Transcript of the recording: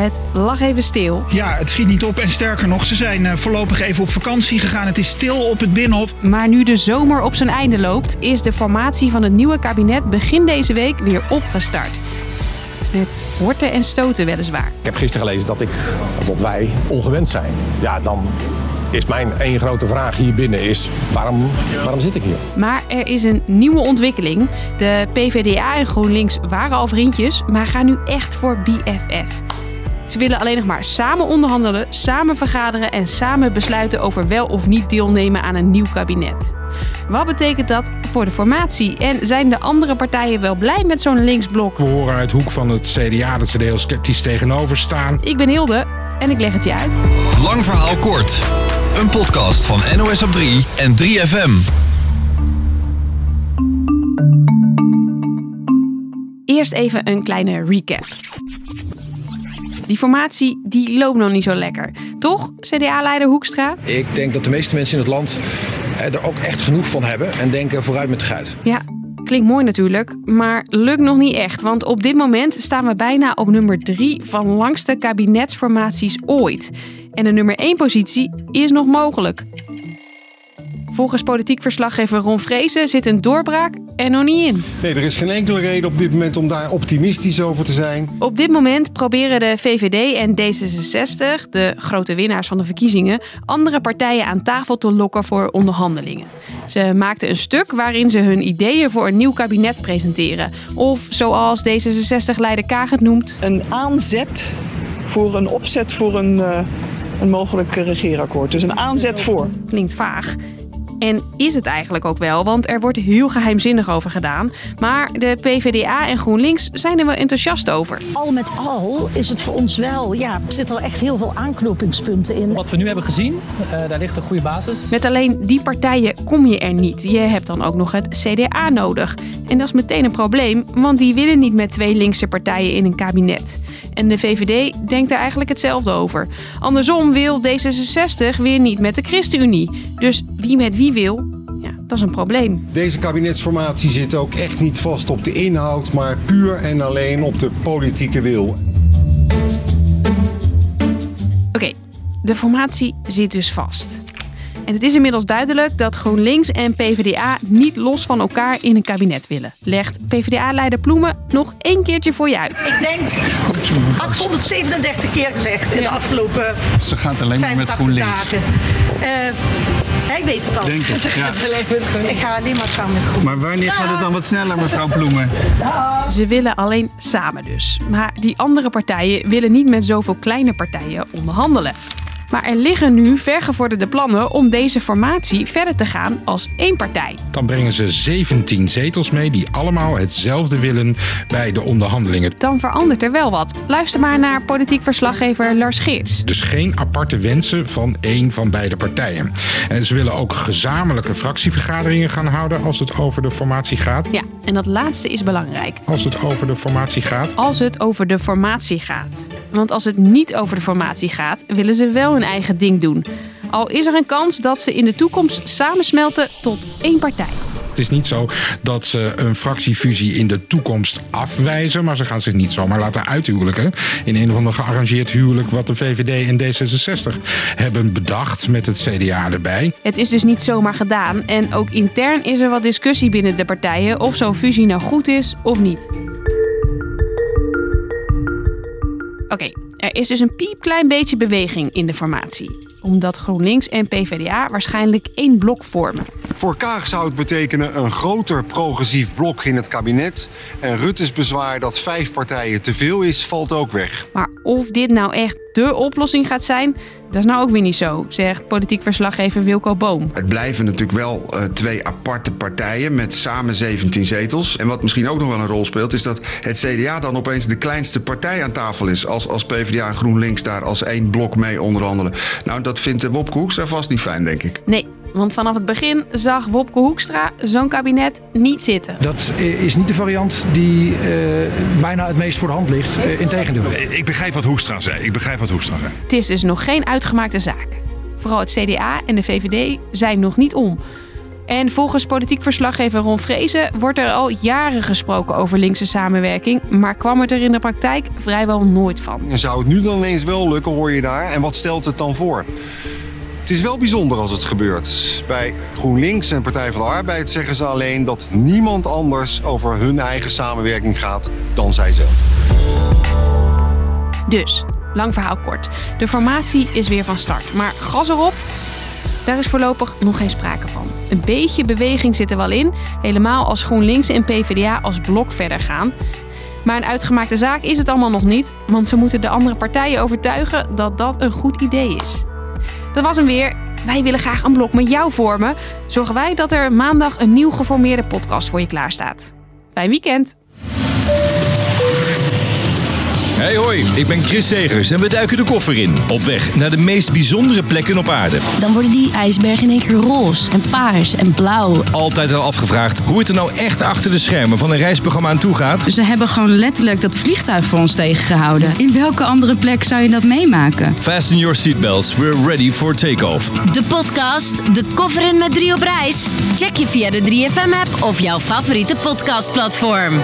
Het lag even stil. Ja, het schiet niet op en sterker nog, ze zijn eh, voorlopig even op vakantie gegaan. Het is stil op het Binnenhof. Maar nu de zomer op zijn einde loopt, is de formatie van het nieuwe kabinet begin deze week weer opgestart. Met horten en stoten weliswaar. Ik heb gisteren gelezen dat, ik, dat wij ongewend zijn. Ja, dan is mijn één grote vraag hier binnen is waarom, waarom zit ik hier? Maar er is een nieuwe ontwikkeling. De PvdA en GroenLinks waren al vriendjes, maar gaan nu echt voor BFF. Ze willen alleen nog maar samen onderhandelen, samen vergaderen en samen besluiten over wel of niet deelnemen aan een nieuw kabinet. Wat betekent dat voor de formatie? En zijn de andere partijen wel blij met zo'n linksblok? We horen uit hoek van het CDA dat ze er heel sceptisch tegenover staan. Ik ben Hilde en ik leg het je uit. Lang verhaal kort. Een podcast van NOS op 3 en 3FM. Eerst even een kleine recap. Die formatie die loopt nog niet zo lekker. Toch, CDA-leider Hoekstra? Ik denk dat de meeste mensen in het land er ook echt genoeg van hebben en denken vooruit met de guit. Ja, klinkt mooi natuurlijk, maar lukt nog niet echt. Want op dit moment staan we bijna op nummer 3 van langste kabinetsformaties ooit. En de nummer 1 positie is nog mogelijk. Volgens politiek verslaggever Ron Vrezen zit een doorbraak er nog niet in. Nee, er is geen enkele reden op dit moment om daar optimistisch over te zijn. Op dit moment proberen de VVD en D66, de grote winnaars van de verkiezingen, andere partijen aan tafel te lokken voor onderhandelingen. Ze maakten een stuk waarin ze hun ideeën voor een nieuw kabinet presenteren. Of zoals D66-leider Kaag het noemt. Een aanzet voor een opzet voor een, uh, een mogelijk regeerakkoord. Dus een aanzet voor. Klinkt vaag. En is het eigenlijk ook wel, want er wordt heel geheimzinnig over gedaan. Maar de PvdA en GroenLinks zijn er wel enthousiast over. Al met al is het voor ons wel, ja, zitten er echt heel veel aanknopingspunten in. Wat we nu hebben gezien, uh, daar ligt een goede basis. Met alleen die partijen kom je er niet. Je hebt dan ook nog het CDA nodig. En dat is meteen een probleem, want die willen niet met twee linkse partijen in een kabinet. En de VVD denkt er eigenlijk hetzelfde over. Andersom wil D66 weer niet met de ChristenUnie. Dus wie met wie wil, ja, dat is een probleem. Deze kabinetsformatie zit ook echt niet vast op de inhoud, maar puur en alleen op de politieke wil. Oké, de formatie zit dus vast. En het is inmiddels duidelijk dat GroenLinks en PvdA niet los van elkaar in een kabinet willen. Legt PvdA-leider Ploemen nog één keertje voor je uit. Ik denk 837 keer gezegd in de afgelopen Ze gaat alleen maar met GroenLinks. dagen. Uh, hij weet het al. Denk het, Ze ja. gaat alleen met GroenLinks. Ik ga alleen maar gaan met GroenLinks. Maar wanneer gaat het dan wat sneller, mevrouw Ploemen? Ze willen alleen samen dus. Maar die andere partijen willen niet met zoveel kleine partijen onderhandelen. Maar er liggen nu vergevorderde plannen om deze formatie verder te gaan als één partij. Dan brengen ze 17 zetels mee die allemaal hetzelfde willen bij de onderhandelingen. Dan verandert er wel wat. Luister maar naar politiek verslaggever Lars Geers. Dus geen aparte wensen van één van beide partijen. En ze willen ook gezamenlijke fractievergaderingen gaan houden als het over de formatie gaat. Ja, en dat laatste is belangrijk. Als het over de formatie gaat. Als het over de formatie gaat. Want als het niet over de formatie gaat, willen ze wel hun eigen ding doen. Al is er een kans dat ze in de toekomst samensmelten tot één partij. Het is niet zo dat ze een fractiefusie in de toekomst afwijzen, maar ze gaan zich niet zomaar laten uithuwelijken in een of ander gearrangeerd huwelijk wat de VVD en D66 hebben bedacht met het CDA erbij. Het is dus niet zomaar gedaan en ook intern is er wat discussie binnen de partijen of zo'n fusie nou goed is of niet. Oké, er is dus een piepklein beetje beweging in de formatie. Omdat GroenLinks en PvdA waarschijnlijk één blok vormen. Voor Kaag zou het betekenen een groter progressief blok in het kabinet. En Rutte's bezwaar dat vijf partijen te veel is, valt ook weg. Maar of dit nou echt dé oplossing gaat zijn, dat is nou ook weer niet zo, zegt politiek verslaggever Wilco Boom. Het blijven natuurlijk wel uh, twee aparte partijen met samen 17 zetels. En wat misschien ook nog wel een rol speelt, is dat het CDA dan opeens de kleinste partij aan tafel is. Als, als PvdA en GroenLinks daar als één blok mee onderhandelen. Nou, dat vindt de Wopke Hoekstra vast niet fijn, denk ik. Nee, want vanaf het begin zag Wopke Hoekstra zo'n kabinet niet zitten. Dat is niet de variant die uh, bijna het meest voor de hand ligt. Uh, Integendeel. Ik begrijp wat Hoekstra zei. Ik begrijp wat Hoekstra zei. Het is dus nog geen uitgemaakte zaak. Vooral het CDA en de VVD zijn nog niet om. En volgens politiek verslaggever Ron Vrezen wordt er al jaren gesproken over linkse samenwerking, maar kwam het er in de praktijk vrijwel nooit van. En zou het nu dan ineens wel lukken, hoor je daar? En wat stelt het dan voor? Het is wel bijzonder als het gebeurt. Bij GroenLinks en Partij van de Arbeid zeggen ze alleen dat niemand anders over hun eigen samenwerking gaat dan zijzelf. Dus, lang verhaal kort. De formatie is weer van start, maar gas erop? Daar is voorlopig nog geen sprake van. Een beetje beweging zit er wel in, helemaal als GroenLinks en PvdA als blok verder gaan. Maar een uitgemaakte zaak is het allemaal nog niet, want ze moeten de andere partijen overtuigen dat dat een goed idee is. Dat was hem weer. Wij willen graag een blok met jou vormen. Zorgen wij dat er maandag een nieuw geformeerde podcast voor je klaarstaat. Fijn weekend! Hey hoi, ik ben Chris Segers en we duiken de koffer in. Op weg naar de meest bijzondere plekken op aarde. Dan worden die ijsbergen in één keer roze en paars en blauw. Altijd al afgevraagd hoe het er nou echt achter de schermen van een reisprogramma aan toe gaat. Ze hebben gewoon letterlijk dat vliegtuig voor ons tegengehouden. In welke andere plek zou je dat meemaken? Fasten your seatbelts, we're ready for takeoff. De podcast De Koffer in met drie op reis. Check je via de 3FM-app of jouw favoriete podcastplatform.